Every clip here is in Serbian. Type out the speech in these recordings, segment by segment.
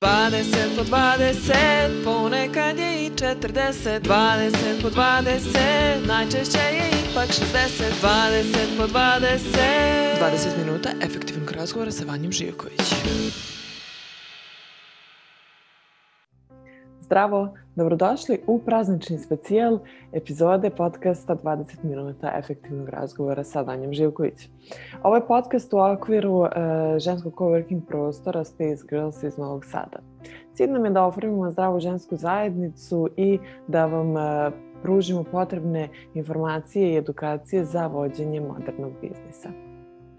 20 po 20, ponekad je i 40 20 po 20, najčešće je ipak 60 20 po 20 20 minuta efektivnog razgovora sa Vanjom Živković Zdravo, dobrodošli u praznični specijal epizode podcasta 20 minuta efektivnog razgovora sa Vanjom Živković. Ovo je podcast u okviru uh, ženskog coworking prostora Space Girls iz Novog Sada. Cilj nam je da oformimo zdravu žensku zajednicu i da vam uh, pružimo potrebne informacije i edukacije za vođenje modernog biznisa.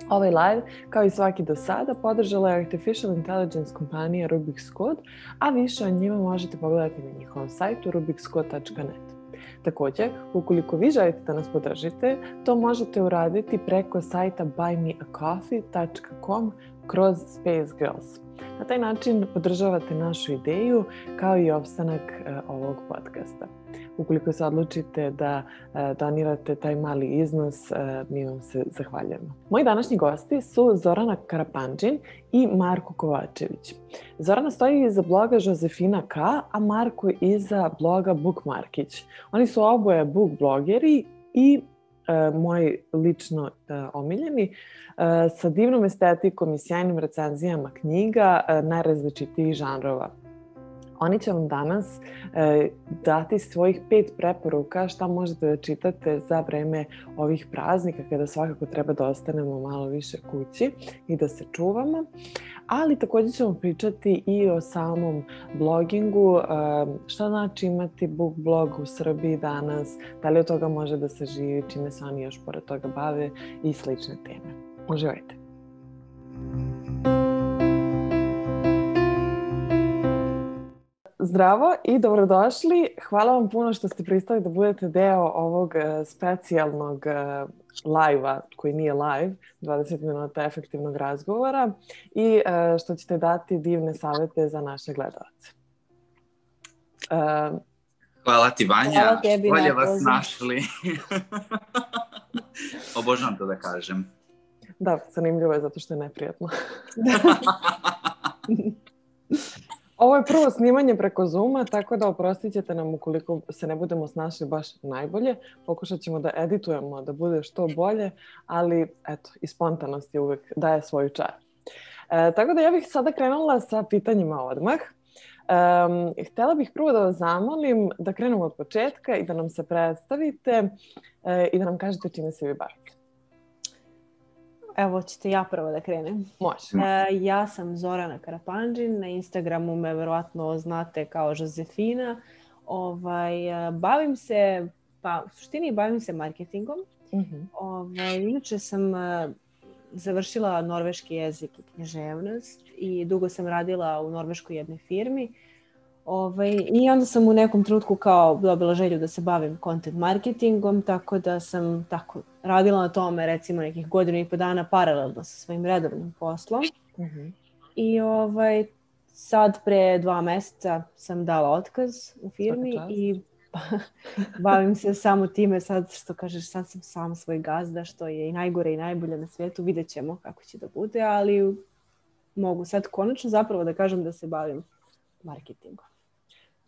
Ovaj live, kao i svaki do sada, podržala je Artificial Intelligence kompanija Rubik's Code, a više o njima možete pogledati na njihovom sajtu rubikscode.net. Takođe, ukoliko vi želite da nas podržite, to možete uraditi preko sajta buymeacoffee.com kroz Space Girls. Na taj način podržavate našu ideju kao i opstanak e, ovog podcasta. Ukoliko se odlučite da e, donirate taj mali iznos, e, mi vam se zahvaljujemo. Moji današnji gosti su Zorana Karapanđin i Marko Kovačević. Zorana stoji iza bloga Josefina K, a Marko iza bloga Bookmarkić. Oni su oboje book blogeri i e, moji lično e, omiljeni, e, sa divnom estetikom i sjajnim recenzijama knjiga e, najrazličitijih žanrova. Oni će vam danas e, dati svojih pet preporuka šta možete da čitate za vreme ovih praznika kada svakako treba da ostanemo malo više kući i da se čuvamo. Ali takođe ćemo pričati i o samom blogingu, e, šta znači imati book blog u Srbiji danas, da li od toga može da se živi, čime se oni još pored toga bave i slične teme. Uživajte! Zdravo i dobrodošli. Hvala vam puno što ste pristali da budete deo ovog e, specijalnog e, live-a, koji nije live, 20 minuta efektivnog razgovora i e, što ćete dati divne savete za naše gledalce. Hvala ti, Vanja. Hvala tebi Bolje vas našli. Obožavam to da kažem. Da, zanimljivo je zato što je neprijatno. Ovo je prvo snimanje preko Zuma, tako da oprostit ćete nam ukoliko se ne budemo snašli baš najbolje. Pokušat ćemo da editujemo, da bude što bolje, ali eto, i spontanost je uvek daje svoju čar. E, tako da ja bih sada krenula sa pitanjima odmah. Um, htela bih prvo da vas zamolim da krenemo od početka i da nam se predstavite e, i da nam kažete čime se vi bavite. Evo, ćete ja prvo da krenem. Može. E, ja sam Zorana Karapanđin, na Instagramu me verovatno znate kao Josefina. Ovaj, e, bavim se, pa u suštini bavim se marketingom. Uh mhm. -huh. ovaj, inače sam e, završila norveški jezik i književnost i dugo sam radila u norveškoj jednoj firmi. Ovaj, I onda sam u nekom trenutku kao dobila želju da se bavim content marketingom, tako da sam tako radila na tome recimo nekih godinu i po dana paralelno sa svojim redovnim poslom. Uh mhm. -huh. I ovaj, sad pre dva meseca sam dala otkaz u firmi i bavim se samo time sad što kažeš sad sam sam svoj gazda što je i najgore i najbolje na svijetu. Vidjet ćemo kako će da bude, ali mogu sad konačno zapravo da kažem da se bavim marketingom.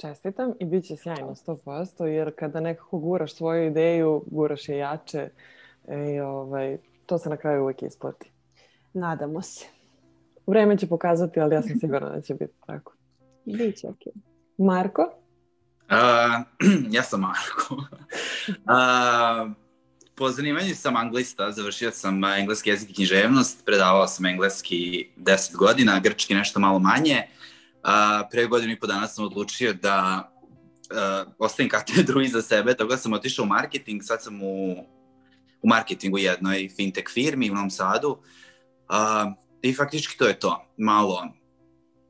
Čestitam i bit će sjajno 100%, jer kada nekako guraš svoju ideju, guraš je jače i ovaj, to se na kraju uvek isplati. Nadamo se. Vreme će pokazati, ali ja sam sigurna da će biti tako. Biće ok. Marko? Uh, ja sam Marko. uh, po zanimanju sam anglista, završio sam engleski jezik i književnost, predavao sam engleski 10 godina, grčki nešto malo manje. A, pre godinu i po dana sam odlučio da uh, ostavim katedru iza sebe, tako da sam otišao u marketing, sad sam u, u marketingu jednoj fintech firmi u Novom Sadu uh, i faktički to je to, malo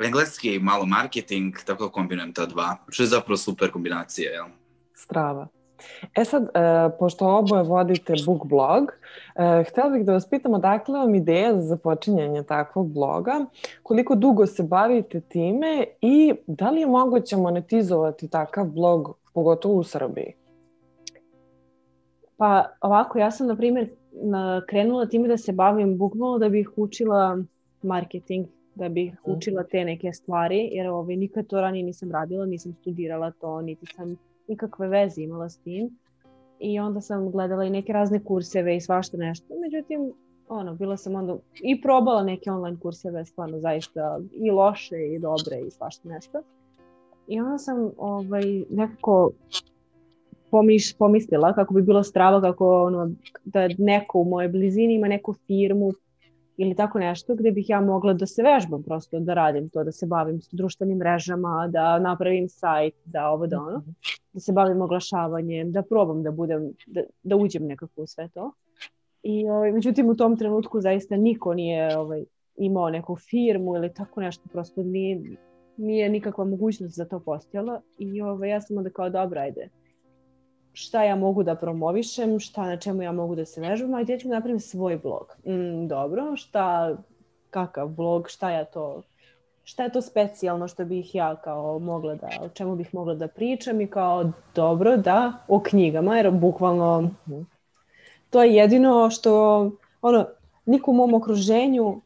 engleski, malo marketing, tako da kombinujem ta dva, što je zapravo super kombinacija, jel? Strava. E sad, e, pošto oboje vodite book blog, e, htela bih da vas pitam odakle vam ideja za započinjanje takvog bloga, koliko dugo se bavite time i da li je moguće monetizovati takav blog, pogotovo u Srbiji? Pa ovako, ja sam na primjer krenula time da se bavim bukvalno da bih učila marketing da bih mhm. učila te neke stvari, jer ovaj, nikad to ranije nisam radila, nisam studirala to, niti sam nikakve veze imala s tim. I onda sam gledala i neke razne kurseve i svašta nešto. Međutim, ono, bila sam onda i probala neke online kurseve, stvarno zaista i loše i dobre i svašta nešto. I onda sam ovaj, nekako pomiš, pomislila kako bi bilo strava kako ono, da neko u mojoj blizini ima neku firmu ili tako nešto gde bih ja mogla da se vežbam prosto, da radim to, da se bavim s društvenim mrežama, da napravim sajt, da ovo da ono, da se bavim oglašavanjem, da probam da budem, da, da uđem nekako u sve to. I ovaj, međutim u tom trenutku zaista niko nije ovaj, imao neku firmu ili tako nešto, prosto nije, nije nikakva mogućnost za to postojala i ovaj, ja sam onda kao dobra, ajde, šta ja mogu da promovišem, šta na čemu ja mogu da se vežbam, ajde ja ću da napravim svoj blog. Mm, dobro, šta, kakav blog, šta ja to, šta je to specijalno što bih ja kao mogla da, o čemu bih mogla da pričam i kao dobro da o knjigama, jer bukvalno to je jedino što, ono, niko u mom okruženju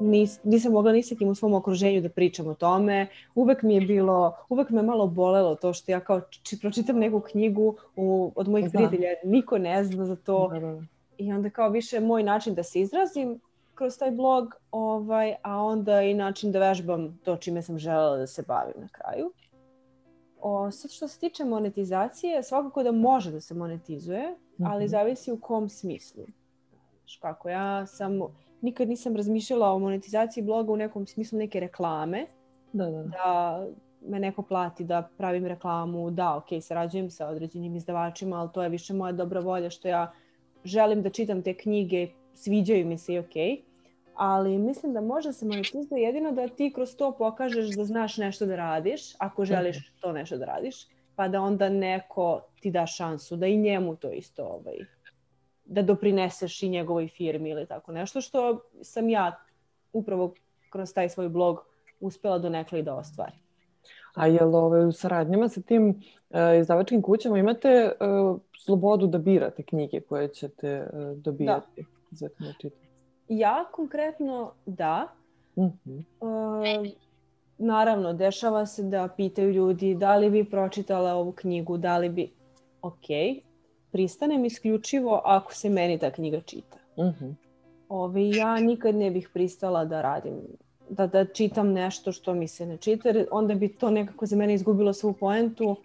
nis, nisam mogla ni sa kim u svom okruženju da pričam o tome. Uvek mi je bilo, uvek me malo bolelo to što ja kao či, pročitam neku knjigu u, od mojih da. prijatelja, niko ne zna za to. Da, da. I onda kao više moj način da se izrazim kroz taj blog, ovaj, a onda i način da vežbam to čime sam želela da se bavim na kraju. O, sad što se tiče monetizacije, svakako da može da se monetizuje, ali mhm. zavisi u kom smislu. Kako ja sam nikad nisam razmišljala o monetizaciji bloga u nekom smislu neke reklame. Da, da. da me neko plati da pravim reklamu, da, ok, sarađujem sa određenim izdavačima, ali to je više moja dobra volja što ja želim da čitam te knjige, sviđaju mi se i ok. Ali mislim da može se monetizuje jedino da ti kroz to pokažeš da znaš nešto da radiš, ako želiš to nešto da radiš, pa da onda neko ti da šansu da i njemu to isto ovaj, da doprineseš i njegovoj firmi ili tako nešto što sam ja upravo kroz taj svoj blog uspela do nekle i da ostvari. A je li ovaj, u saradnjama sa tim uh, izdavačkim kućama imate uh, slobodu da birate knjige koje ćete uh, dobijati da. za čitanje? Ja konkretno da. Uh -huh. uh, naravno, dešava se da pitaju ljudi da li bi pročitala ovu knjigu, da li bi... Ok, pristanem isključivo ako se meni ta knjiga čita. Uh mhm. -huh. Ove, ja nikad ne bih pristala da radim, da, da čitam nešto što mi se ne čita, jer onda bi to nekako za mene izgubilo svu poentu.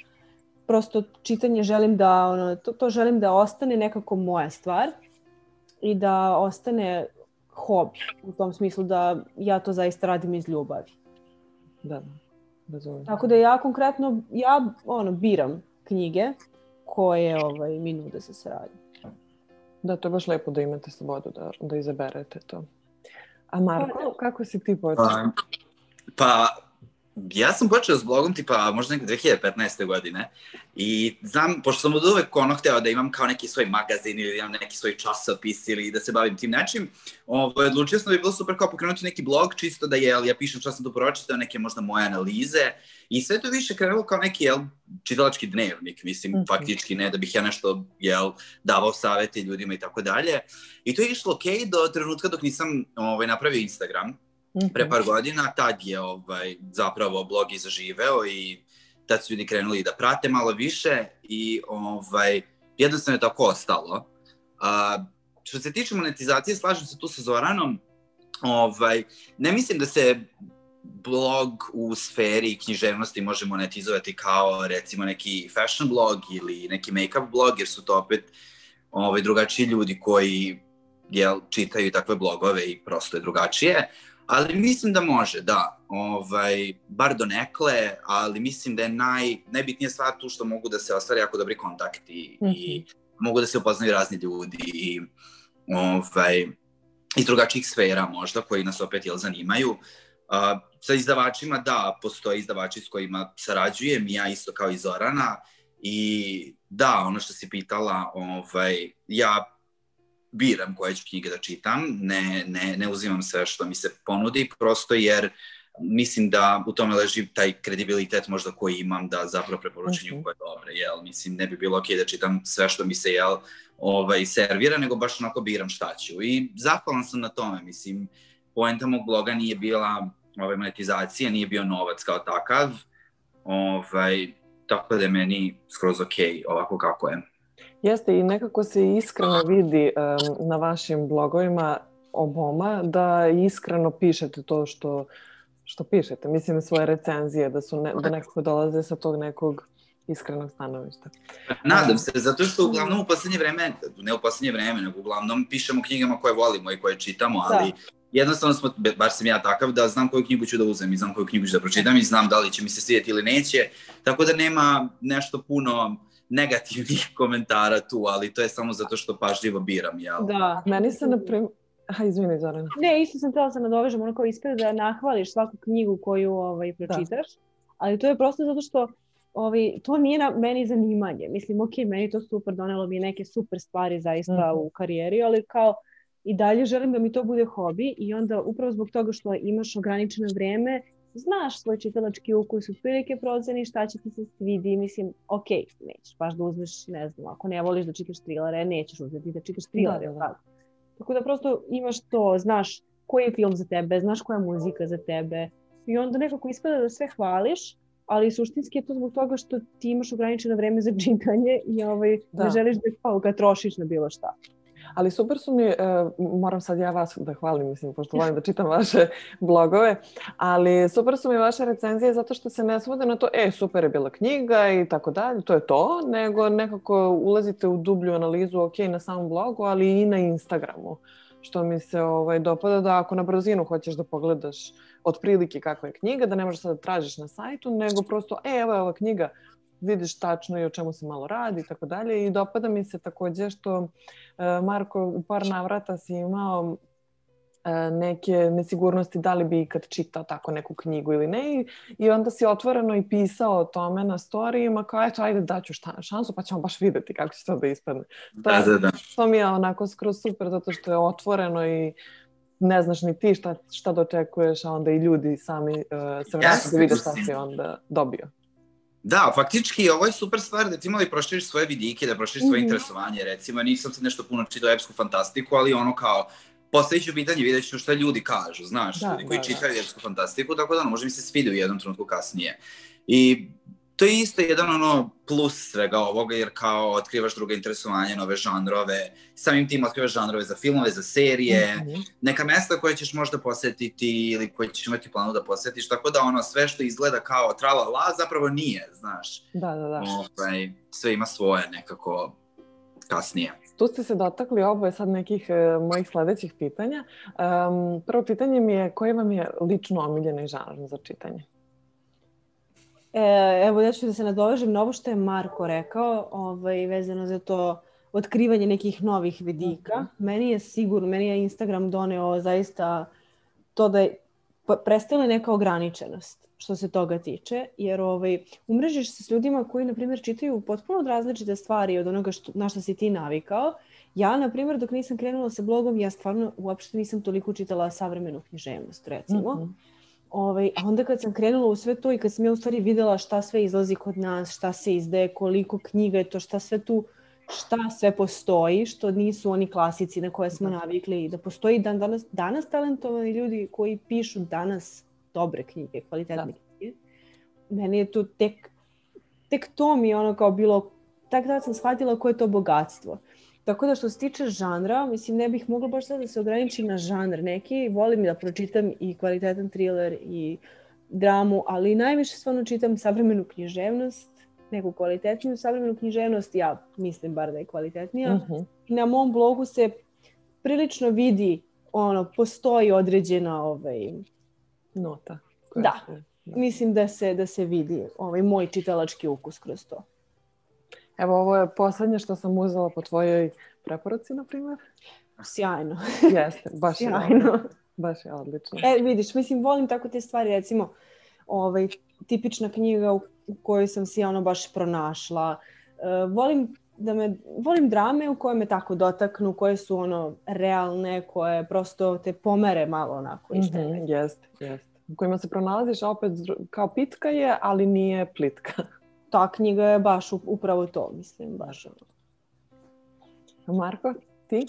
Prosto čitanje želim da, ono, to, to želim da ostane nekako moja stvar i da ostane hobi, u tom smislu da ja to zaista radim iz ljubavi. Da, da Tako da ja konkretno, ja ono, biram knjige koje ovaj, mi nude za saradnju. Da, to je baš lepo da imate slobodu da, da izaberete to. A Marko, pa, kako si ti počeo? Pa, pa ja sam počeo s blogom tipa možda neke 2015. godine i znam, pošto sam od uvek ono hteo da imam kao neki svoj magazin ili imam neki svoj časopis ili da se bavim tim nečim, ovaj, odlučio sam da bi bilo super kao pokrenuti neki blog čisto da jel, ja pišem šta sam tu pročitao, neke možda moje analize i sve to više krenulo kao neki jel, čitalački dnevnik, mislim, mm. faktički ne da bih ja nešto jel, davao savete ljudima i tako dalje. I to je išlo okej okay do trenutka dok nisam ovaj, napravio Instagram, pre par godina, tad je ovaj, zapravo blog i zaživeo i tad su ljudi krenuli da prate malo više i ovaj, jednostavno je tako ostalo. A, što se tiče monetizacije, slažem se tu sa Zoranom, ovaj, ne mislim da se blog u sferi književnosti može monetizovati kao recimo neki fashion blog ili neki make-up blog, jer su to opet ovaj, drugačiji ljudi koji jel, čitaju takve blogove i prosto je drugačije. Ali mislim da može, da. Ovaj, bar do nekle, ali mislim da je naj, najbitnija stvar tu što mogu da se ostvari jako dobri kontakti mm -hmm. i mhm. mogu da se upoznaju razni ljudi i ovaj, iz drugačijih sfera možda koji nas opet jel zanimaju. Uh, sa izdavačima, da, postoje izdavači s kojima sarađujem, ja isto kao i Zorana i da, ono što si pitala, ovaj, ja biram koje ću knjige da čitam, ne, ne, ne uzimam sve što mi se ponudi, prosto jer mislim da u tome leži taj kredibilitet možda koji imam da zapravo preporučujem okay. koje dobre, jel? Mislim, ne bi bilo okej okay da čitam sve što mi se, jel, ovaj, servira, nego baš onako biram šta ću. I zahvalan sam na tome, mislim, poenta mog bloga nije bila ovaj, monetizacije, nije bio novac kao takav. Ovaj, tako da je meni skroz ok ovako kako je. Jeste i nekako se iskreno vidi um, na vašim blogovima oboma da iskreno pišete to što, što pišete. Mislim svoje recenzije, da, su ne, da nekako dolaze sa tog nekog iskrenog stanovišta. Nadam se, zato što uglavnom u poslednje vreme, ne u poslednje vreme, nego uglavnom pišemo knjigama koje volimo i koje čitamo, da. ali da. jednostavno smo, bar sam ja takav, da znam koju knjigu ću da uzem i znam koju knjigu ću da pročitam i znam da li će mi se svijeti ili neće, tako da nema nešto puno negativnih komentara tu, ali to je samo zato što pažljivo biram, jel? Da, meni se, na primjer, Aha, izvini, Zorana. Ne, isto sam htjela da se nadovežem, ono kao ispred da nahvališ svaku knjigu koju ovaj, da. pročitaš, da. ali to je prosto zato što ovaj, to nije na meni zanimanje. Mislim, ok, meni to super, donelo mi neke super stvari zaista mm -hmm. u karijeri, ali kao i dalje želim da mi to bude hobi i onda upravo zbog toga što imaš ograničeno vreme, znaš svoj čitalački ukus, prilike proceni šta će ti se svidi, mislim, ok, nećeš baš da uzmeš, ne znam, ako ne voliš da čitaš trilere, nećeš uzeti da čitaš trilere, da, da. da. Tako da prosto imaš to, znaš koji je film za tebe, znaš koja je muzika za tebe i onda nekako ispada da sve hvališ, ali suštinski je to zbog toga što ti imaš ograničeno vreme za čitanje i ovaj, da. ne želiš da kao ga trošiš na bilo šta. Ali super su mi, uh, moram sad ja vas da hvalim, mislim, pošto volim da čitam vaše blogove, ali super su mi vaše recenzije zato što se ne svode na to, e, super je bila knjiga i tako dalje, to je to, nego nekako ulazite u dublju analizu, ok, na samom blogu, ali i na Instagramu što mi se ovaj, dopada da ako na brzinu hoćeš da pogledaš otprilike kakva je knjiga, da ne možeš sad da tražiš na sajtu, nego prosto, e, evo je ova knjiga, vidiš tačno i o čemu se malo radi i tako dalje. I dopada mi se takođe što e, Marko u par navrata si imao e, neke nesigurnosti da li bi ikad čitao tako neku knjigu ili ne i onda si otvoreno i pisao o tome na storijima kao eto ajde daću šta, šansu pa ćemo baš videti kako će to da ispadne. To, da, da, da. to mi je onako skroz super zato što je otvoreno i ne znaš ni ti šta, šta dočekuješ, a onda i ljudi sami uh, se vrati da vide šta si onda dobio. Da, faktički ovo je super stvar da ti malo i proširiš svoje vidike, da proširiš svoje mm -hmm. interesovanje. Recimo, nisam sad nešto puno čitao epsku fantastiku, ali ono kao, postavit ću pitanje, vidjet ću šta ljudi kažu, znaš, da, ljudi koji da, da. čitaju da. epsku fantastiku, tako da ono, može mi se svide u jednom trenutku kasnije. I to je isto jedan ono plus svega ovoga, jer kao otkrivaš druga interesovanja, nove žanrove, samim tim otkrivaš žanrove za filmove, za serije, mm -hmm. neka mesta koje ćeš možda posetiti ili koje ćeš imati planu da posetiš, tako da ono sve što izgleda kao trala la zapravo nije, znaš. Da, da, da. Ovaj, sve ima svoje nekako kasnije. Tu ste se dotakli oboje sad nekih e, mojih sledećih pitanja. Um, prvo pitanje mi je koji vam je lično omiljeni žanr za čitanje? E, evo, ja ću da se nadovežem na ovo što je Marko rekao, ovaj, vezano za to otkrivanje nekih novih vidika. Mm -hmm. Meni je sigurno, meni je Instagram doneo zaista to da je prestala neka ograničenost što se toga tiče, jer ovaj, umrežiš se s ljudima koji, na primjer, čitaju potpuno različite stvari od onoga što, na što si ti navikao. Ja, na primjer, dok nisam krenula sa blogom, ja stvarno uopšte nisam toliko čitala savremenu književnost, recimo. Mm -hmm. Ovaj, a onda kad sam krenula u sve to i kad sam ja u stvari videla šta sve izlazi kod nas, šta se izdaje, koliko knjiga je to, šta sve tu, šta sve postoji, što nisu oni klasici na koje smo da. navikli, da postoji dan danas, danas talentovani ljudi koji pišu danas dobre knjige, kvalitetne da. knjige. Meni je to tek, tek to mi je ono kao bilo, tak da sam shvatila koje je to bogatstvo. Tako da što se tiče žanra, mislim ne bih mogla baš sad da se ograničim na žanr neki. Volim da pročitam i kvalitetan thriller i dramu, ali najviše stvarno čitam savremenu književnost, neku kvalitetniju savremenu književnost, ja mislim bar da je kvalitetnija. Uh mhm. -huh. I na mom blogu se prilično vidi, ono, postoji određena ovaj, nota. Da, da, mislim da se, da se vidi ovaj moj čitalački ukus kroz to. Evo, ovo je poslednje što sam uzela po tvojoj preporuci, na primjer. Sjajno. Jeste, baš Sjajno. je Baš je odlično. E, vidiš, mislim, volim tako te stvari, recimo, ovaj, tipična knjiga u, kojoj sam se ono baš pronašla. E, volim da me, volim drame u koje me tako dotaknu, koje su ono realne, koje prosto te pomere malo onako iz tebe. Mm -hmm, jeste, jeste. U kojima se pronalaziš opet kao pitka je, ali nije plitka ta knjiga je baš upravo to, mislim, baš ono. Marko, ti?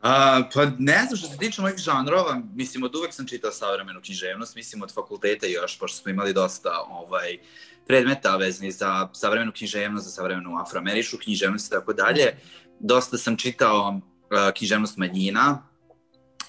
A, pa ne znam što se tiče mojih žanrova, mislim od uvek sam čitao savremenu književnost, mislim od fakulteta još, pošto smo imali dosta ovaj, predmeta vezani za savremenu književnost, za savremenu afroameričku književnost i tako dalje. Dosta sam čitao uh, književnost manjina,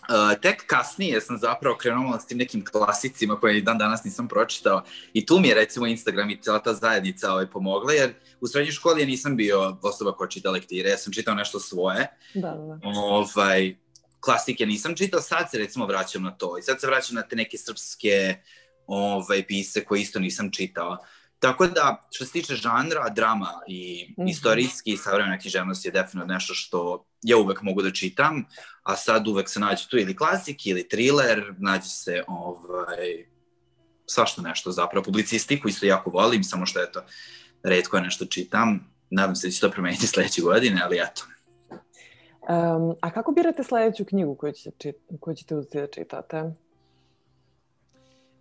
Uh, tek kasnije sam zapravo krenuo s tim nekim klasicima koje dan danas nisam pročitao i tu mi je recimo Instagram i cijela ta zajednica ovaj, pomogla jer u srednjoj školi ja nisam bio osoba koja čita lektire, ja sam čitao nešto svoje. Da, da. Ovaj, klasike nisam čitao, sad se recimo vraćam na to i sad se vraćam na te neke srpske ovaj, pise koje isto nisam čitao. Tako da, što se tiče žanra, drama i mm -hmm. istorijski i savremena književnost je definitivno nešto što ja uvek mogu da čitam, a sad uvek se nađe tu ili klasik ili thriller, nađe se ovaj, svašta nešto zapravo. Publicistiku isto jako volim, samo što eto, redko je nešto čitam. Nadam se da će to promeniti sledeće godine, ali eto. Um, a kako birate sledeću knjigu koju ćete, koju ćete uzeti da čitate?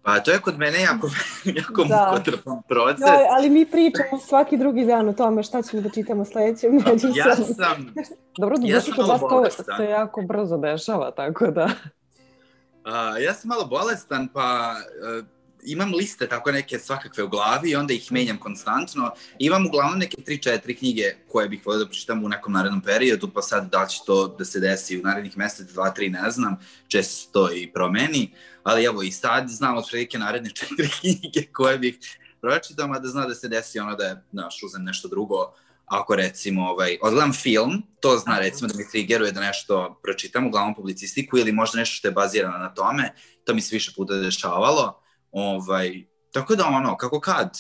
Pa to je kod mene jako, jako da. mukotrpan proces. Da, ali mi pričamo svaki drugi dan o tome šta ćemo da čitamo sledeće. Među ja sam... Dobro, da ja sam kod vas to se jako brzo dešava, tako da... Uh, ja sam malo bolestan, pa uh, imam liste tako neke svakakve u glavi i onda ih menjam konstantno. Imam uglavnom neke 3-4 knjige koje bih volio da pročitam u nekom narednom periodu, pa sad da će to da se desi u narednih mesec, 2-3, ne znam, često se to i promeni. Ali evo i sad znam od prilike naredne četiri knjige koje bih pročitao, a da zna da se desi ono da je, znaš, uzem nešto drugo, ako recimo ovaj, odgledam film, to zna recimo da mi triggeruje da nešto pročitam, uglavnom publicistiku ili možda nešto što je bazirano na tome, to mi se više puta dešavalo Ovaj, tako da ono, kako kad?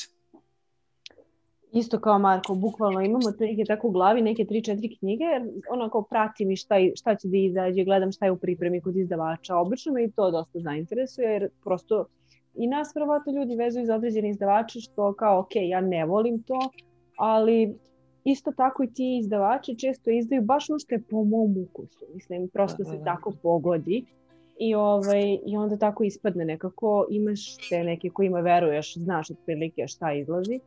Isto kao Marko, bukvalno imamo neke tako u glavi, neke 3-4 knjige, jer ono kao pratim i šta, šta će da izađe, gledam šta je u pripremi kod izdavača. Obično me i to dosta zainteresuje, jer prosto i nas verovatno ljudi vezuju za određene izdavače, što kao, ok, ja ne volim to, ali isto tako i ti izdavači često izdaju baš ono što je po mom ukusu. Mislim, prosto se tako pogodi I, ovaj, I onda tako ispadne nekako, imaš te neke kojima veruješ, znaš otprilike šta izlazi.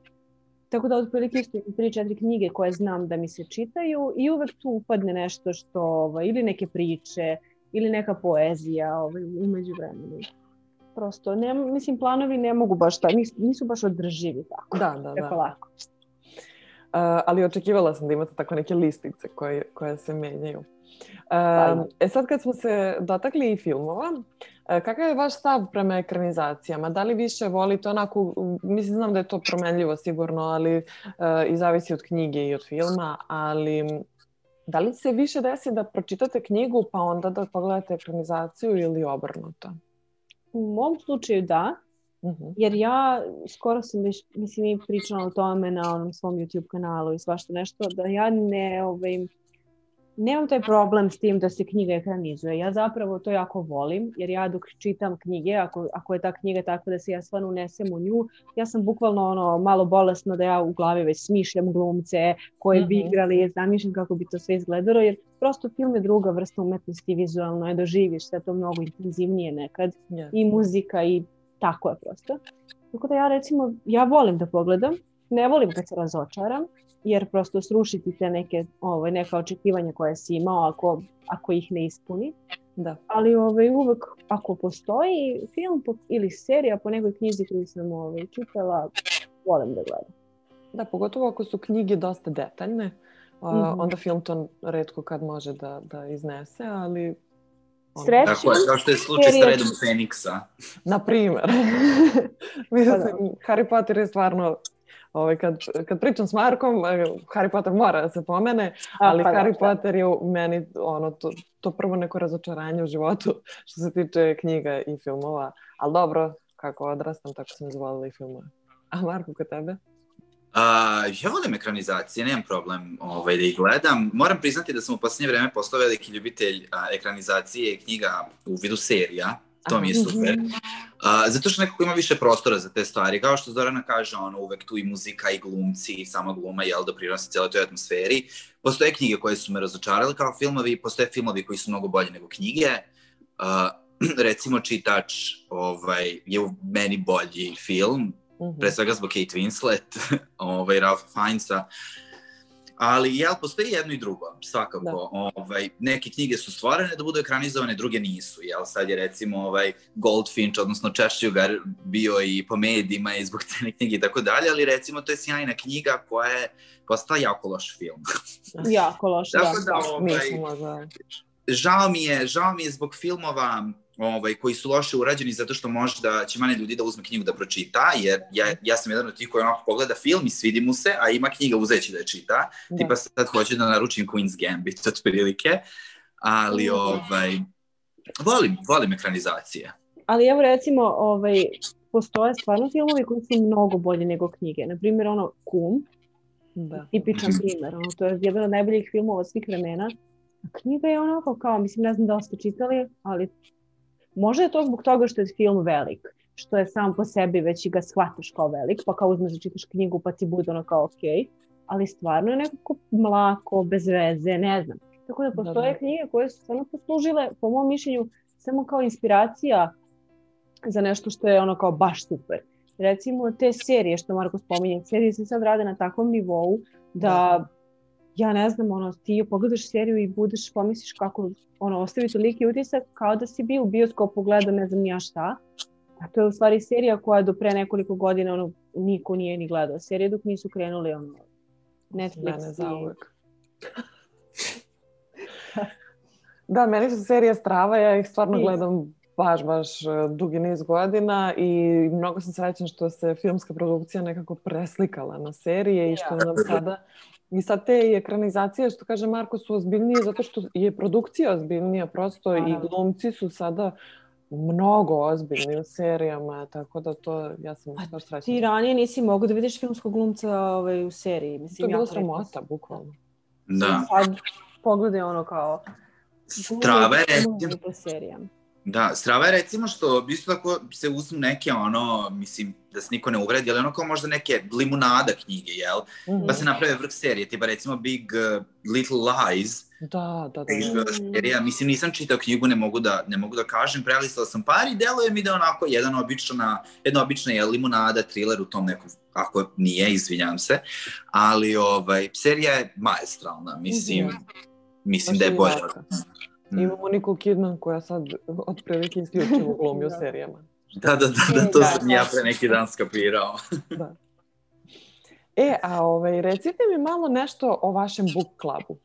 Tako da otprilike isto imam tri, četiri knjige koje znam da mi se čitaju i uvek tu upadne nešto što, ovaj, ili neke priče, ili neka poezija ovaj, umeđu vremenu. Prosto, ne, mislim, planovi ne mogu baš tako, nisu, nisu baš održivi tako. Da, da, tako da. lako. Uh, ali očekivala sam da imate tako neke listice koje, koje se menjaju. E sad kad smo se dotakli i filmova, e, kakav je vaš stav prema ekranizacijama? Da li više volite onako, mislim znam da je to promenljivo sigurno, ali uh, i zavisi od knjige i od filma, ali da li se više desi da pročitate knjigu pa onda da pogledate ekranizaciju ili obrnuto? U mom slučaju da. -huh. Jer ja skoro sam već, mislim, i pričala o tome na onom svom YouTube kanalu i svašta nešto, da ja ne, ovaj, nemam taj problem s tim da se knjiga ekranizuje. Ja zapravo to jako volim, jer ja dok čitam knjige, ako, ako je ta knjiga takva da se ja stvarno unesem u nju, ja sam bukvalno ono malo bolesno da ja u glavi već smišljam glumce koje bi mhm. igrali, zamišljam kako bi to sve izgledalo, jer prosto film je druga vrsta umetnosti, vizualno je doživiš sve to mnogo intenzivnije nekad yes. i muzika i tako je prosto. Tako da ja recimo, ja volim da pogledam, ne volim kad se razočaram, jer prosto srušiti te neke, ovaj, neka očekivanja koje si imao ako, ako ih ne ispuni. Da. Ali ovaj, uvek ako postoji film po, ili serija po nekoj knjizi koju sam ovaj, čitala, volim da gledam. Da, pogotovo ako su knjige dosta detaljne, mm -hmm. onda film to redko kad može da, da iznese, ali Srećno. Tako je, kao što je slučaj s redom Feniksa. Na primer. Mislim, pa da. Harry Potter je stvarno ovaj, kad, kad pričam s Markom, eh, Harry Potter mora da se pomene, ali A, pa, da, Harry da, Potter je u meni ono, to, to prvo neko razočaranje u životu što se tiče knjiga i filmova. Ali dobro, kako odrastam, tako sam izvolila i filmove. A Marko, kod tebe? Uh, ja volim ekranizacije, nemam problem ovaj, da ih gledam. Moram priznati da sam u poslednje vreme postao veliki ljubitelj uh, ekranizacije knjiga u vidu serija. To mi je super. Uh, zato što nekako ima više prostora za te stvari. Kao što Zorana kaže, ono, uvek tu i muzika i glumci i sama gluma, jel, da prinosi cijeloj toj atmosferi. Postoje knjige koje su me razočarale kao filmovi, postoje filmovi koji su mnogo bolji nego knjige. Uh, recimo, Čitač ovaj, je u meni bolji film, mm -hmm. pre svega zbog Kate Winslet, ovaj, Ralph Fiennesa. Ali, jel, postoji jedno i drugo, svakako. Da. Ovaj, neke knjige su stvorene da budu ekranizovane, druge nisu. Jel, sad je recimo ovaj Goldfinch, odnosno Češćugar, bio i po medijima i zbog cene knjige i tako dalje, ali recimo to je sjajna knjiga koja je postala jako loš film. jako loš, da. Tako da, ovaj, žao mi je, žao mi je zbog filmova ovaj, koji su loše urađeni zato što možda će mane ljudi da uzme knjigu da pročita, jer ja, ja sam jedan od tih koji onako pogleda film i svidi mu se, a ima knjiga uzeći da je čita, da. tipa sad hoću da naručim Queen's Gambit od prilike, ali ovaj, volim, volim ekranizacije. Ali evo recimo, ovaj, postoje stvarno filmovi koji su mnogo bolji nego knjige. Naprimjer, ono Kum, da. tipičan primer, ono, to je jedan od najboljih filmova svih vremena, a knjiga je onako kao, mislim, ne znam da ste čitali, ali Možda je to zbog toga što je film velik, što je sam po sebi već i ga shvataš kao velik, pa kao uzmeš da čitaš knjigu pa ti bude ono kao okej, okay, ali stvarno je nekako mlako, bez veze, ne znam. Tako da postoje da, da. knjige koje su stvarno poslužile, po mom mišljenju, samo kao inspiracija za nešto što je ono kao baš super. Recimo te serije što Marko spominje, serije se sad rade na takvom nivou da, da ja ne znam, ono, ti pogledaš seriju i budeš, pomisliš kako, ono, ostavi toliki utisak kao da si bio u bioskopu, gledao ne znam ja šta. A to je u stvari serija koja do pre nekoliko godina, ono, niko nije ni gledao. Serije dok nisu krenuli, ono, Netflix Mene za uvek. da, meni su serija strava, ja ih stvarno gledam baš, baš e, dugi niz godina i mnogo sam srećna što se filmska produkcija nekako preslikala na serije i što nam sada I sad te ekranizacije, što kaže Marko, su ozbiljnije zato što je produkcija ozbiljnija prosto Aha. i glumci su sada mnogo ozbiljni u serijama, tako da to, ja sam baš srećna. Ti ranije nisi mogu da vidiš filmskog glumca ovaj, u seriji. Mislim, to je bilo sramota, bukvalno. Da. Sad pogledaj ono kao... Strava je recimo... Da, strava je recimo što isto tako se uzmu neke ono, mislim, da se niko ne uvredi, ali ono kao možda neke limunada knjige, jel? Mm -hmm. Pa se naprave vrh serije, tipa recimo Big uh, Little Lies. Da, da, da. da. Serija, mislim, nisam čitao knjigu, ne mogu da, ne mogu da kažem, prelistala sam par i deluje mi da onako jedan obična, jedna obična je limunada, thriller u tom nekom, ako nije, izvinjam se, ali ovaj, serija je maestralna, mislim, mm -hmm. mislim Baš da je bolja. Mm. Imamo Nicole Kidman koja sad otprilike isključivo glumi u da. serijama. Da, da, da, da to da, sam ja pre neki dan skapirao. da. E, a ovaj, recite mi malo nešto o vašem book klubu.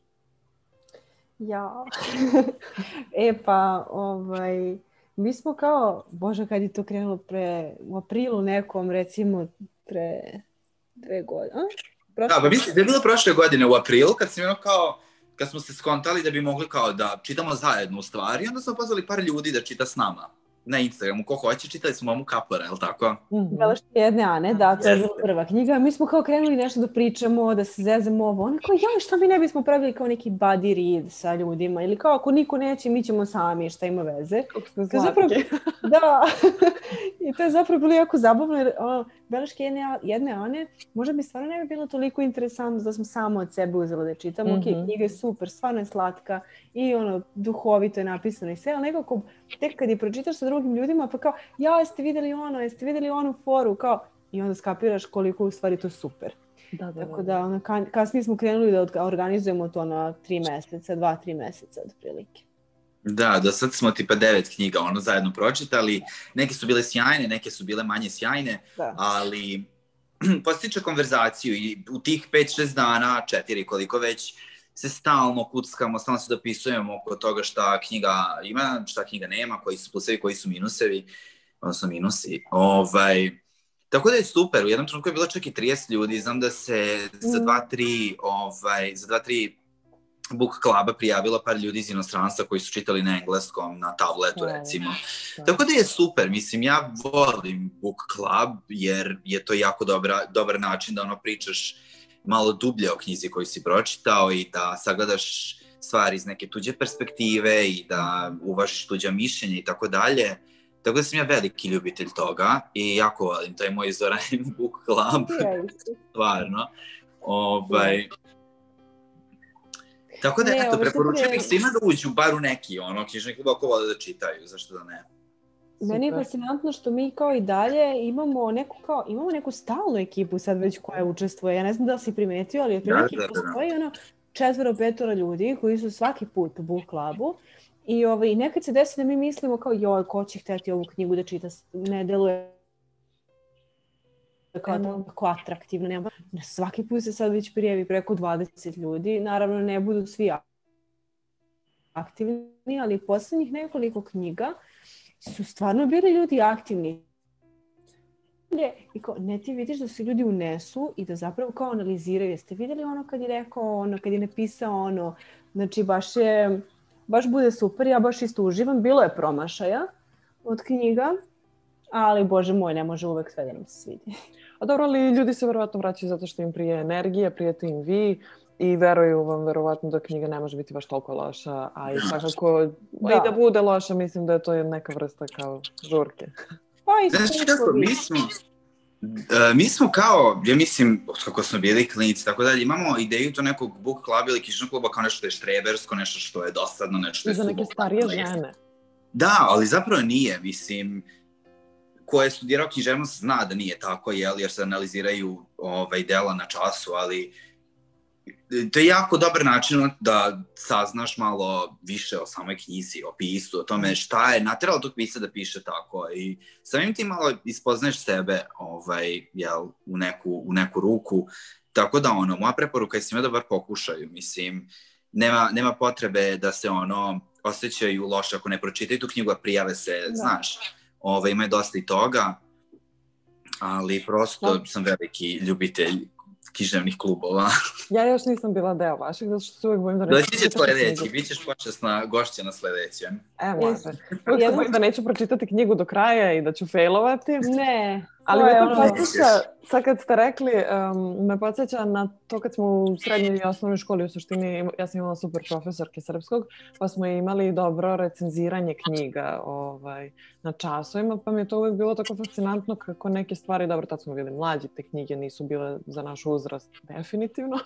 Ja. e pa, ovaj, mi smo kao, bože, kad je to krenulo pre, u aprilu nekom, recimo, pre dve godine. Prošle... Da, pa mislim da je bilo prošle godine u aprilu, kad sam ono kao, kad smo se skontali da bi mogli kao da čitamo zajedno u stvari, onda smo pozvali par ljudi da čita s nama na Instagramu, ko hoće, čitali smo mamu Kapora, je li tako? Mm -hmm. jedne Ane, da, to je bila prva knjiga. Mi smo kao krenuli nešto da pričamo, da se zezemo ovo. Ona kao, ja, šta mi ne bismo pravili kao neki buddy read sa ljudima? Ili kao, ako niko neće, mi ćemo sami, šta ima veze. Kako ste zapravo, Da. I to je zapravo bilo jako zabavno, jer ono, beleške jedne, jedne Ane, možda bi stvarno ne bi bilo toliko interesantno da smo samo od sebe uzeli da čitamo. Mm -hmm. Ok, knjiga je super, stvarno je slatka i ono, duhovito je napisano i sve, ali nekako tek kad je pročitaš sa drugim ljudima, pa kao, ja, jeste videli ono, jeste videli onu foru, kao, i onda skapiraš koliko u stvari to super. Da, da, Tako da, da ono, kasnije smo krenuli da organizujemo to na tri meseca, dva, tri meseca otprilike. Da, do sad smo tipa devet knjiga ono zajedno pročitali. Neke su bile sjajne, neke su bile manje sjajne, da. ali postiče konverzaciju i u tih 5-6 dana, četiri koliko već, se stalno kuckamo, stalno se dopisujemo oko toga šta knjiga ima, šta knjiga nema, koji su plusevi, koji su minusevi, odnosno minusi. Ovaj, tako da je super, u jednom trenutku je bilo čak i 30 ljudi, znam da se za mm. dva, tri, ovaj, za dva, tri book kluba prijavilo par ljudi iz inostranstva koji su čitali na engleskom, na tabletu recimo. Tako da je super, mislim, ja volim book club jer je to jako dobra, dobar način da ono pričaš malo dublje o knjizi koju si pročitao i da sagledaš stvari iz neke tuđe perspektive i da uvažiš tuđa mišljenja i tako dalje. Tako da sam ja veliki ljubitelj toga i jako volim, to je moj Zoran Book Club, stvarno. Ovaj, Tako da, ne, eto, preporučujem ih svima da uđu bar u neki, ono, knjižni klub ako vole da čitaju, zašto da ne. Meni je fascinantno što mi kao i dalje imamo neku, kao, imamo neku stalnu ekipu sad već koja učestvuje. Ja ne znam da li si primetio, ali otprilike da, da, da, da. postoji ono četvero, petoro ljudi koji su svaki put u book clubu i ovaj, nekad se desi da mi mislimo kao joj, ko će hteti ovu knjigu da čita, ne deluje kao tako atraktivno. Nema. Svaki put se sad već prijavi preko 20 ljudi. Naravno, ne budu svi aktivni, ali poslednjih nekoliko knjiga su stvarno bili ljudi aktivni. I kao, ne ti vidiš da se ljudi unesu i da zapravo kao analiziraju. Jeste videli ono kad je rekao ono, kad je napisao ono, znači baš je, baš bude super, ja baš isto uživam. Bilo je promašaja od knjiga, ali bože moj, ne može uvek sve da nam se svidi. A dobro, ali ljudi se verovatno vraćaju zato što im prije energija, prijete im vi i veruju vam verovatno da knjiga ne može biti baš toliko loša, a i svakako da. i da bude loša, mislim da je to neka vrsta kao žurke. Pa i Znaš kako, mi smo, Uh, mi smo kao, ja mislim, kako smo bili klinici, tako dalje, imamo ideju to nekog book cluba ili kišnog kluba kao nešto što je štrebersko, nešto što je dosadno, nešto što je Za neke starije žene. Da, ali zapravo nije, mislim, ko je studirao književnost zna da nije tako, jel, jer se analiziraju ovaj, dela na času, ali to je jako dobar način da saznaš malo više o samoj knjizi, o pisu, o tome šta je nateralo tog pisa da piše tako i samim ti malo ispoznaješ sebe ovaj, jel, u, neku, u neku ruku, tako da ono, moja preporuka je svima da bar pokušaju, mislim, nema, nema potrebe da se ono osjećaju loše ako ne pročitaju tu knjigu, a prijave se, da. znaš, ovaj, ima je dosta i toga, ali prosto da. sam veliki ljubitelj književnih klubova. ja još nisam bila deo vaših, zato što se uvek bojim da neću... Doći će sledeći, bit ćeš počasna gošća na sledećem. E, može. Uvek se bojim da neću pročitati knjigu do kraja i da ću failovati. Ne. Ali me to podsjeća, sad kad ste rekli, um, me podsjeća na to kad smo u srednjoj i osnovnoj školi, u suštini, ja sam imala super profesorke srpskog, pa smo imali dobro recenziranje knjiga ovaj, na časovima, pa mi je to uvek bilo tako fascinantno kako neke stvari, dobro, tad smo bili mlađi, te knjige nisu bile za naš uzrast definitivno,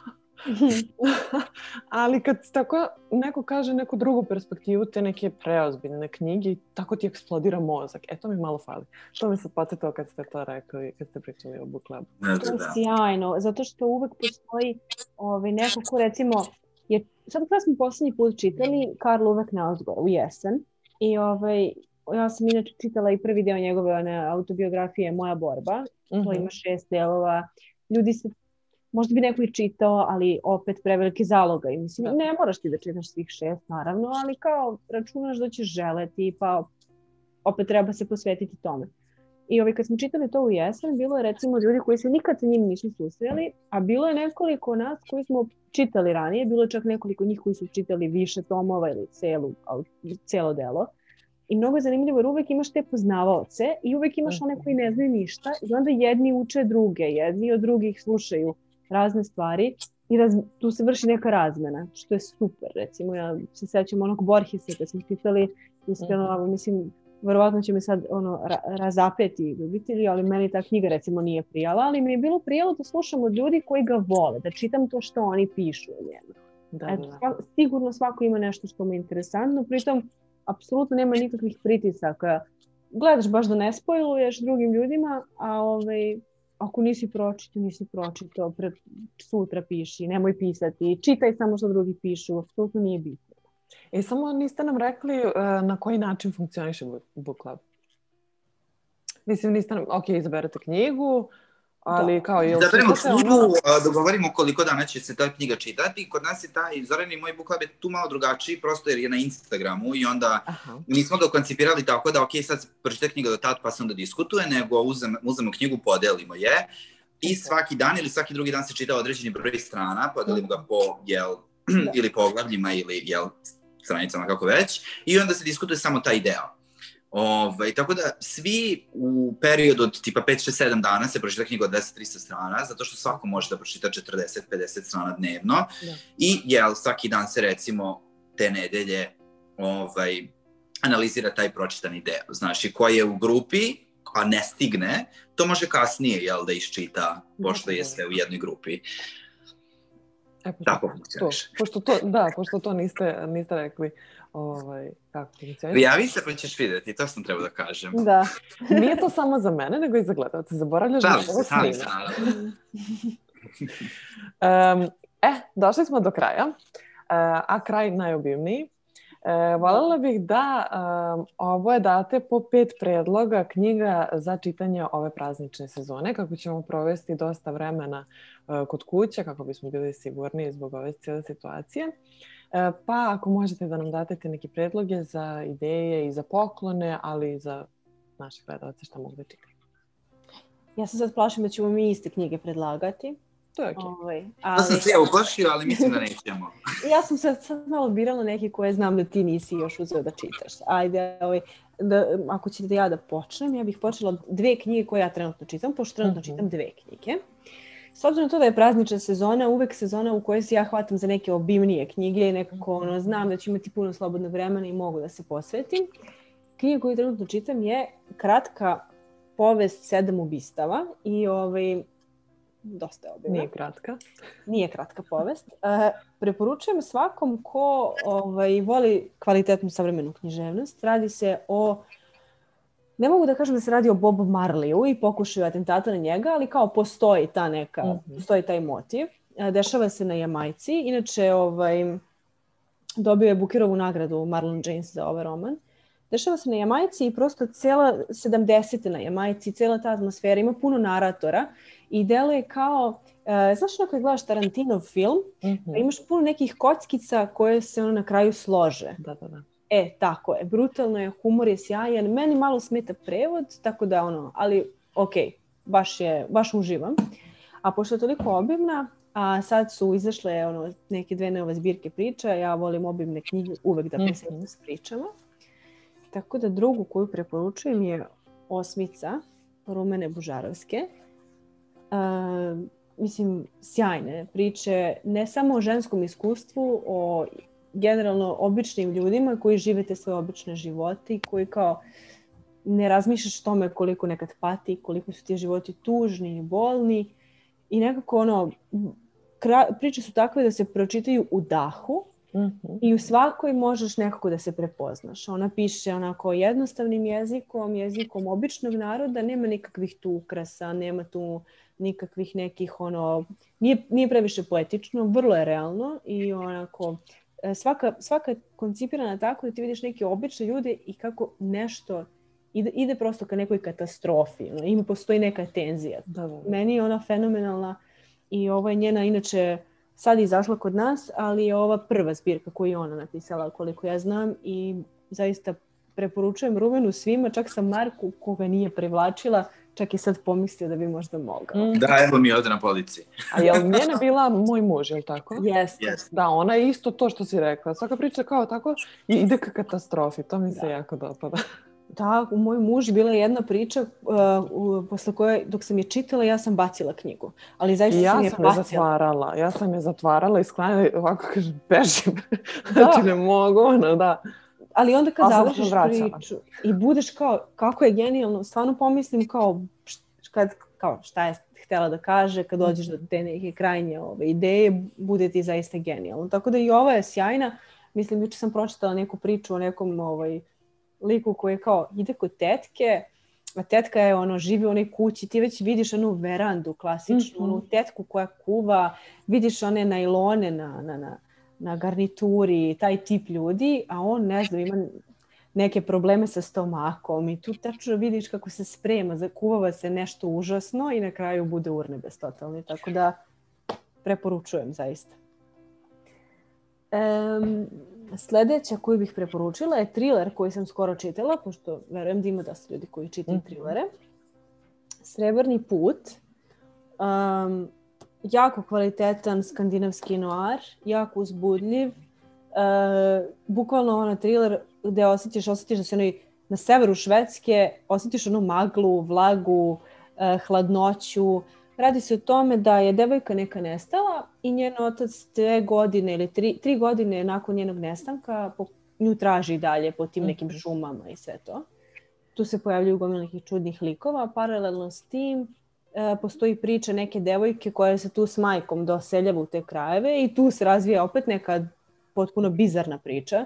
Ali kad tako neko kaže neku drugu perspektivu, te neke preozbiljne knjige, tako ti eksplodira mozak. E, to mi malo fali. To mi se podsjetilo kad ste to rekli, kad ste pričali o book clubu. Da, to je da. sjajno, zato što uvek postoji ovaj, neko ko recimo, je, sad kada smo poslednji put čitali Karl uvek na ozgor u jesen i ovaj, ja sam inače čitala i prvi deo njegove one, autobiografije Moja borba, uh -huh. to mhm. ima šest delova, ljudi se možda bi neko i čitao, ali opet prevelike zaloga. I mislim, da. ne moraš ti da čitaš svih šest, naravno, ali kao računaš da ćeš želeti, pa opet treba se posvetiti tome. I ovaj, kad smo čitali to u jesen, bilo je recimo ljudi koji se nikad sa njim nisu susreli, a bilo je nekoliko nas koji smo čitali ranije, bilo je čak nekoliko njih koji su čitali više tomova ili celu, celo delo. I mnogo je zanimljivo jer uvek imaš te poznavaoce i uvek imaš one koji ne znaju ništa i onda jedni uče druge, jedni od drugih slušaju razne stvari i raz, tu se vrši neka razmena, što je super. Recimo, ja se sećam onog Borhesa kad smo čitali, iskreno, mm -hmm. mislim, verovatno će me sad ono, ra, razapeti ljubitelji, ali meni ta knjiga recimo nije prijala, ali mi je bilo prijalo da slušam od ljudi koji ga vole, da čitam to što oni pišu o njemu. Da, Eto, da. Svako, sigurno svako ima nešto što mu je interesantno, pritom apsolutno nema nikakvih pritisaka. Gledaš baš da ne spojluješ drugim ljudima, a ovaj, ako nisi pročito, nisi pročito, pre, sutra piši, nemoj pisati, čitaj samo što drugi pišu, apsolutno nije bitno. E, samo niste nam rekli uh, na koji način funkcioniše Book Club? Mislim, niste nam, ok, izaberete knjigu, Ali da. kao je... Zaberemo knjigu, ono... dogovorimo koliko dana će se ta knjiga čitati. Kod nas je taj, Zoran i moj book club je tu malo drugačiji, prosto jer je na Instagramu i onda Aha. nismo ga koncipirali tako da, ok, sad pročita knjiga do tad pa se onda diskutuje, nego uzem, uzemo knjigu, podelimo je i svaki dan ili svaki drugi dan se čita određeni broj strana, podelimo ga po, jel, da. ili poglavljima ili, jel, stranicama kako već, i onda se diskutuje samo taj deo. Ovaj, tako da svi u periodu od tipa 5, 6, 7 dana se pročita knjiga od 10-300 strana, zato što svako može da pročita 40-50 strana dnevno. Da. I jel, svaki dan se recimo te nedelje ovaj, analizira taj pročitani deo. Znaš, i ko je u grupi, a ne stigne, to može kasnije jel, da iščita, pošto da, jeste u jednoj grupi. E, pošto, Tako funkcioniš. To, pošto to, da, pošto to niste, niste rekli. Ovaj, kako funkcioniš. Javi se pa ćeš vidjeti, to sam trebao da kažem. Da. Nije to samo za mene, nego i za gledalce. Zaboravljaš da ovo se, šalim se, snima. naravno. Um, e, došli smo do kraja, uh, a kraj najobimniji. E, voljela bih da um, oboje date po pet predloga knjiga za čitanje ove praznične sezone, kako ćemo provesti dosta vremena uh, kod kuće, kako bismo bili sigurni zbog ove cijele situacije. E, pa ako možete da nam date neki predloge za ideje i za poklone, ali i za naše gledalce šta mogu da čitaju. Ja se sad plašim da ćemo mi iste knjige predlagati. To je okej. Ovaj, Ja sam ali, se ja uplašio, ali mislim da nećemo. ja sam sad, sad malo birala neke koje znam da ti nisi još uzeo da čitaš. Ajde, ovaj, da, ako ćete ja da počnem, ja bih počela dve knjige koje ja trenutno čitam, pošto trenutno Mhm. čitam dve knjige. S obzirom to da je praznična sezona, uvek sezona u kojoj se ja hvatam za neke obimnije knjige i nekako ono, znam da ću imati puno slobodnog vremena i mogu da se posvetim. Knjiga koju trenutno čitam je kratka povest sedam ubistava i ovaj, dosta je obimna. Nije kratka. Nije kratka povest. E, preporučujem svakom ko ovaj, voli kvalitetnu savremenu književnost. Radi se o Ne mogu da kažem da se radi o Bobu Marleyu i pokušaju atentata na njega, ali kao postoji ta neka, Mhm. postoji taj motiv. E, Dešava se na Jamajci. Inače, ovaj, dobio je Bukerovu nagradu Marlon James za ovaj roman. Dešava se na Jamajci i prosto cela 70. na Jamajci, cela ta atmosfera, ima puno naratora i deluje kao, e, znaš ono kad gledaš Tarantinov film, Mhm. pa imaš puno nekih kockica koje se ono na kraju slože. Da, da, da. E, tako je, brutalno je, humor je sjajan, meni malo smeta prevod, tako da ono, ali ok, baš je, baš uživam. A pošto je toliko obimna, a sad su izašle ono, neke dve nove zbirke priča, ja volim obimne knjige uvek da Mhm. presetim s pričama. Tako da drugu koju preporučujem je Osmica Rumene Bužarovske. Uh, mislim, sjajne priče, ne samo o ženskom iskustvu, o generalno običnim ljudima koji žive te svoje obične živote i koji kao ne razmišljaš o tome koliko nekad pati, koliko su ti životi tužni i bolni i nekako ono, kra, priče su takve da se pročitaju u dahu Mhm. i u svakoj možeš nekako da se prepoznaš. Ona piše onako jednostavnim jezikom, jezikom običnog naroda, nema nikakvih tu ukrasa, nema tu nikakvih nekih ono, nije, nije previše poetično, vrlo je realno i onako svaka, svaka je koncipirana tako da ti vidiš neke obične ljude i kako nešto ide, ide prosto ka nekoj katastrofi. Ono, ima postoji neka tenzija. Da, da, da. Meni je ona fenomenalna i ovo je njena inače sad je izašla kod nas, ali je ova prva zbirka koju je ona napisala koliko ja znam i zaista preporučujem Rumenu svima, čak sam Marku koga nije privlačila, čak i sad pomislio da bi možda mogao. Mm. Da, evo mi ovde na policiji. A je li njena bila moj muž, je li tako? Jeste. Yes. Da, ona je isto to što si rekla. Svaka priča kao tako i ide ka katastrofi. To mi se Da. jako dopada. Da, u moj muž bila je jedna priča uh, u, posle koje, dok sam je čitala, ja sam bacila knjigu. Ali zaista ja sam je sam je bacila. zatvarala. Ja sam je zatvarala i sklanjala i ovako kažem, bežim. znači ne mogu, ono, da. Ali onda kad završiš priču i budeš kao, kako je genijalno, stvarno pomislim kao, kad, kao šta je htela da kaže, kad dođeš do te neke krajnje ove, ideje, bude ti zaista genijalno. Tako da i ova je sjajna. Mislim, juče sam pročitala neku priču o nekom ovaj, liku koji je kao, ide kod tetke, a tetka je ono, živi u onoj kući, ti već vidiš onu verandu klasičnu, Mhm. onu tetku koja kuva, vidiš one najlone na, na, na, na garnituri, taj tip ljudi, a on, ne znam, ima neke probleme sa stomakom i tu tačno vidiš kako se sprema, zakuvava se nešto užasno i na kraju bude urnebes totalni. Tako da preporučujem zaista. Um, sledeća koju bih preporučila je thriller koji sam skoro čitala, pošto verujem da ima dosta ljudi koji čitaju Mhm. thrillere. Srebrni put. Um, jako kvalitetan skandinavski noir, jako uzbudljiv. Uh, bukvalno ono thriller gde osjetiš, osjetiš da si onaj na severu Švedske, osjetiš onu maglu, vlagu, uh, hladnoću. Radi se o tome da je devojka neka nestala i njen otac dve godine ili tri, tri godine nakon njenog nestanka po, nju traži dalje po tim nekim Mhm. šumama i sve to. Tu se pojavljuju gomila nekih čudnih likova. Paralelno s tim e, postoji priča neke devojke koja se tu s majkom doseljava u te krajeve i tu se razvija opet neka potpuno bizarna priča.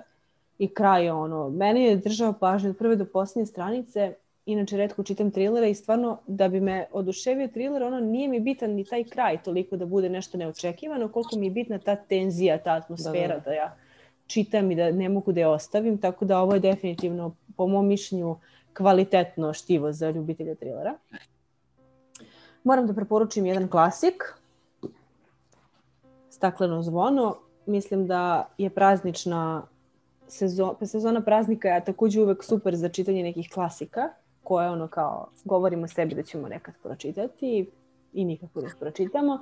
i kraj ono. Meni je držao pažnju od prve do posljednje stranice, inače redko čitam trilere i stvarno da bi me oduševio triler, ono nije mi bitan ni taj kraj toliko da bude nešto neočekivano, koliko mi je bitna ta tenzija, ta atmosfera da, da. da ja čitam i da ne mogu da je ostavim, tako da ovo je definitivno po mom mišljenju kvalitetno štivo za ljubitelja trilera. Moram da preporučim jedan klasik, Stakleno zvono. Mislim da je praznična sezona, pa sezona praznika je takođe uvek super za čitanje nekih klasika, koje ono kao govorimo sebi da ćemo nekad pročitati i nikako da pročitamo.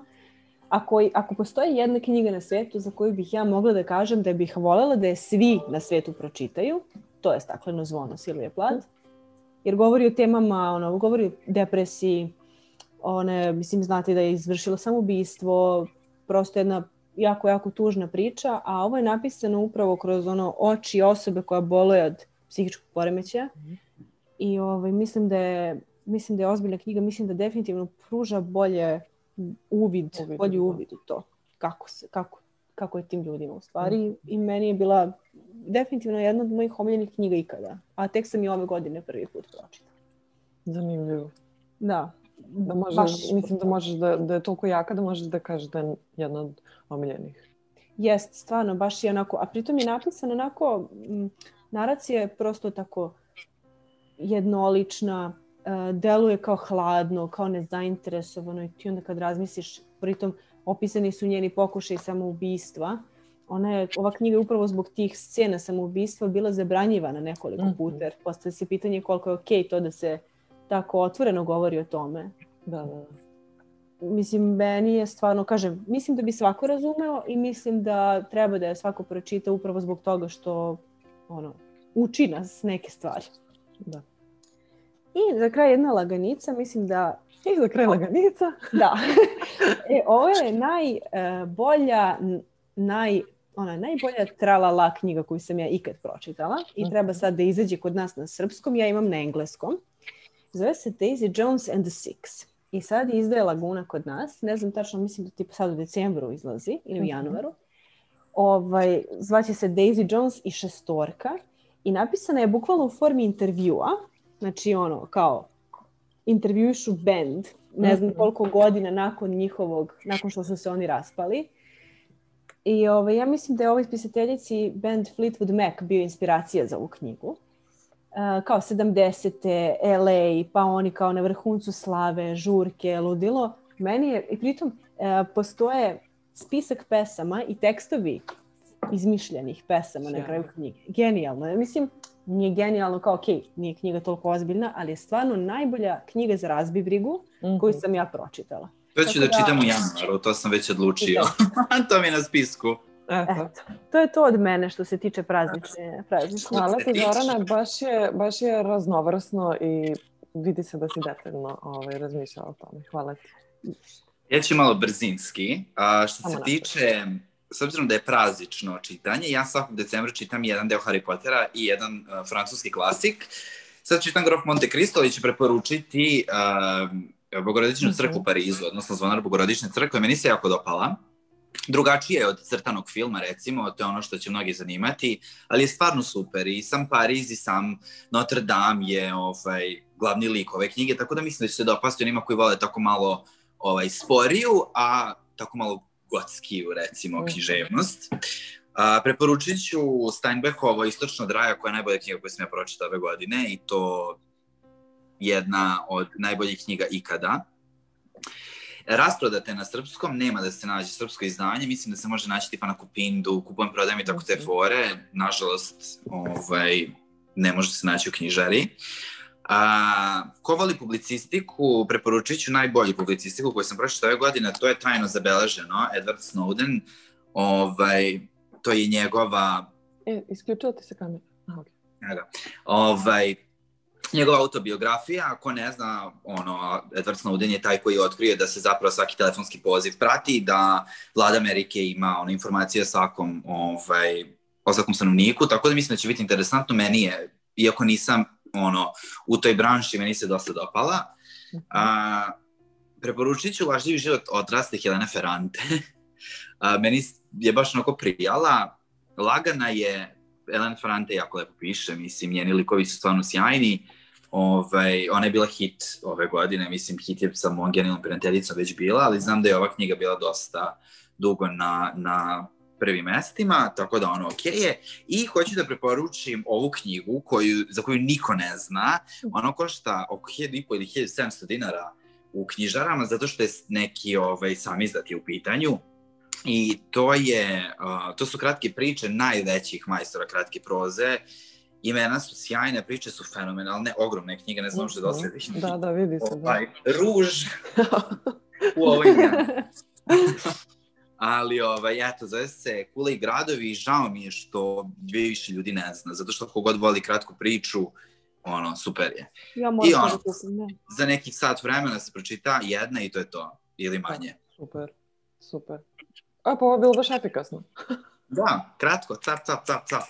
Ako, ako postoji jedna knjiga na svetu za koju bih ja mogla da kažem da bih volela da je svi na svetu pročitaju, to je Stakleno zvono Silvije Plat, jer govori o temama, ono, govori o depresiji, one, mislim, znate da je izvršila samoubistvo, prosto jedna jako, jako tužna priča, a ovo je napisano upravo kroz ono oči osobe koja boluje od psihičkog poremećaja. I ovaj, mislim da je mislim da je ozbiljna knjiga, mislim da definitivno pruža bolje uvid, uvid bolji da. uvid u to kako, se, kako, kako je tim ljudima u stvari. Mm. I meni je bila definitivno jedna od mojih omiljenih knjiga ikada. A tek sam i ove godine prvi put pročitala. Zanimljivo. Da. Da možeš, baš, mislim da možeš da, da je toliko jaka da možeš da kažeš da je jedna od omiljenih. Jest, stvarno, baš je onako, a pritom je napisan onako, naracija je prosto tako jednolična, uh, deluje kao hladno, kao nezainteresovano i ti onda kad razmisliš, pritom opisani su njeni pokušaj samoubistva, ona je, ova knjiga je upravo zbog tih scena samoubistva bila zabranjivana nekoliko -hmm. puta, postavlja se pitanje koliko je okej okay to da se tako otvoreno govori o tome. Da, da. Mislim, meni je stvarno, kažem, mislim da bi svako razumeo i mislim da treba da je svako pročita upravo zbog toga što ono, uči nas neke stvari. Da. I za kraj jedna laganica, mislim da... I za kraj laganica. da. e, ovo je najbolja, naj, ona najbolja tralala knjiga koju sam ja ikad pročitala i mhm. treba sad da izađe kod nas na srpskom, ja imam na engleskom. Zove se Daisy Jones and the Six. I sad izdaje Laguna kod nas. Ne znam tačno, mislim da tipa sad u decembru izlazi ili u mhm. januaru. Ovaj, zvaće se Daisy Jones i šestorka. I napisana je bukvalno u formi intervjua. Znači ono, kao intervjušu band, ne znam mhm. koliko godina nakon njihovog, nakon što su se oni raspali. I ovaj, ja mislim da je ovoj pisateljici band Fleetwood Mac bio inspiracija za ovu knjigu kao 70. LA, pa oni kao na vrhuncu slave, žurke, ludilo. Meni je, i pritom uh, postoje spisak pesama i tekstovi izmišljenih pesama na kraju knjige. Genijalno. Mislim, nije genijalno kao, ok, nije knjiga toliko ozbiljna, ali je stvarno najbolja knjiga za razbibrigu mm -hmm. koju sam ja pročitala. To ću da, da čitam u januaru, to sam već odlučio. to mi je na spisku. Eto. To je to od mene što se tiče praznične. praznične. Hvala ti Zorana, baš je, baš je raznovrsno i vidi se da si detaljno ovaj, razmišljala o tome. Hvala ti. Ja ću malo brzinski. A, što se tiče, s obzirom da je praznično čitanje, ja svakog decembra čitam jedan deo Harry Pottera i jedan uh, francuski klasik. Sad čitam Grof Monte Cristo i ću preporučiti uh, Bogorodičnu crkvu u mhm. Parizu, odnosno Zvonar Bogorodične crkve. Meni se jako dopala drugačije je od crtanog filma, recimo, to je ono što će mnogi zanimati, ali je stvarno super i sam Pariz i sam Notre Dame je ovaj, glavni lik ove knjige, tako da mislim da će se dopasti onima koji vole tako malo ovaj, sporiju, a tako malo gotskiju, recimo, mm. književnost. A, preporučit ću Steinbeckovo Istočno draja, koja je najbolja knjiga koju sam ja pročitao ove godine i to jedna od najboljih knjiga ikada rasprodate na srpskom, nema da se nađe srpsko izdanje, mislim da se može naći tipa na Kupindu, kupujem, prodajem i tako te fore, nažalost, ovaj, ne može se naći u knjižari. A, ko voli publicistiku, preporučit ću najbolju publicistiku koju sam prošla ove godine, to je trajno zabeleženo, Edward Snowden, ovaj, to je njegova... E, isključila ti se kamera. Aha, okay. Da. Ovaj, njegova autobiografija, ako ne zna, ono, Edward Snowden je taj koji otkrije da se zapravo svaki telefonski poziv prati, da vlada Amerike ima ono, informacije o svakom, ovaj, o svakom stanovniku, tako da mislim da će biti interesantno. Meni je, iako nisam ono, u toj branši, meni se dosta dopala. A, preporučit ću Lažljivi život odraste Helena Ferrante. A, meni je baš onako prijala. Lagana je, Elena Ferrante jako lepo piše, mislim, njeni likovi su stvarno sjajni. Ovaj, ona je bila hit ove godine, mislim, hit je sa mojom genijalnom prijateljicom već bila, ali znam da je ova knjiga bila dosta dugo na, na prvim mestima, tako da ono ok je. I hoću da preporučim ovu knjigu koju, za koju niko ne zna. Ono košta oko 1500 ili 1700 dinara u knjižarama, zato što je neki ovaj, sam izdati u pitanju. I to je, uh, to su kratke priče najvećih majstora kratke proze. Imena su sjajne, priče su fenomenalne, ogromne knjige, ne znam što da osjetim. Da, da, vidi se. Da. Ovaj, ruž u ovoj Ali, ovaj, eto, zove se Kule i gradovi i žao mi je što dvije više ljudi ne zna, zato što kogod voli kratku priču, ono, super je. Ja I da ono, kupim, ne. za nekih sat vremena se pročita jedna i to je to, ili manje. Super, super. A, pa ovo je bilo baš efikasno. Da, kratko, cap, cap, cap, cap.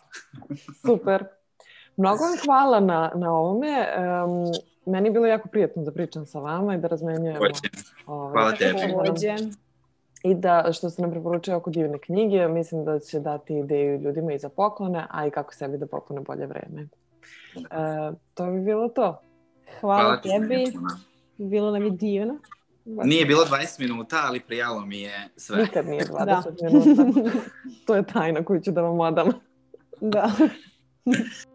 Super. Mnogo vam hvala na, na ovome. Um, meni je bilo jako prijatno da pričam sa vama i da razmenjujemo. Hoće. Ovaj, Hvala tebi. I da, što ste nam preporučili oko divne knjige, mislim da će dati ideju ljudima i za poklone, a i kako sebi da poklone bolje vreme. E, to bi bilo to. Hvala, Hvala tebi. Bilo nam je divno. Nije bilo 20 minuta, ali prijalo mi je sve. Nikad nije 20 Da. minuta. to je tajna koju ću da vam odam. Da.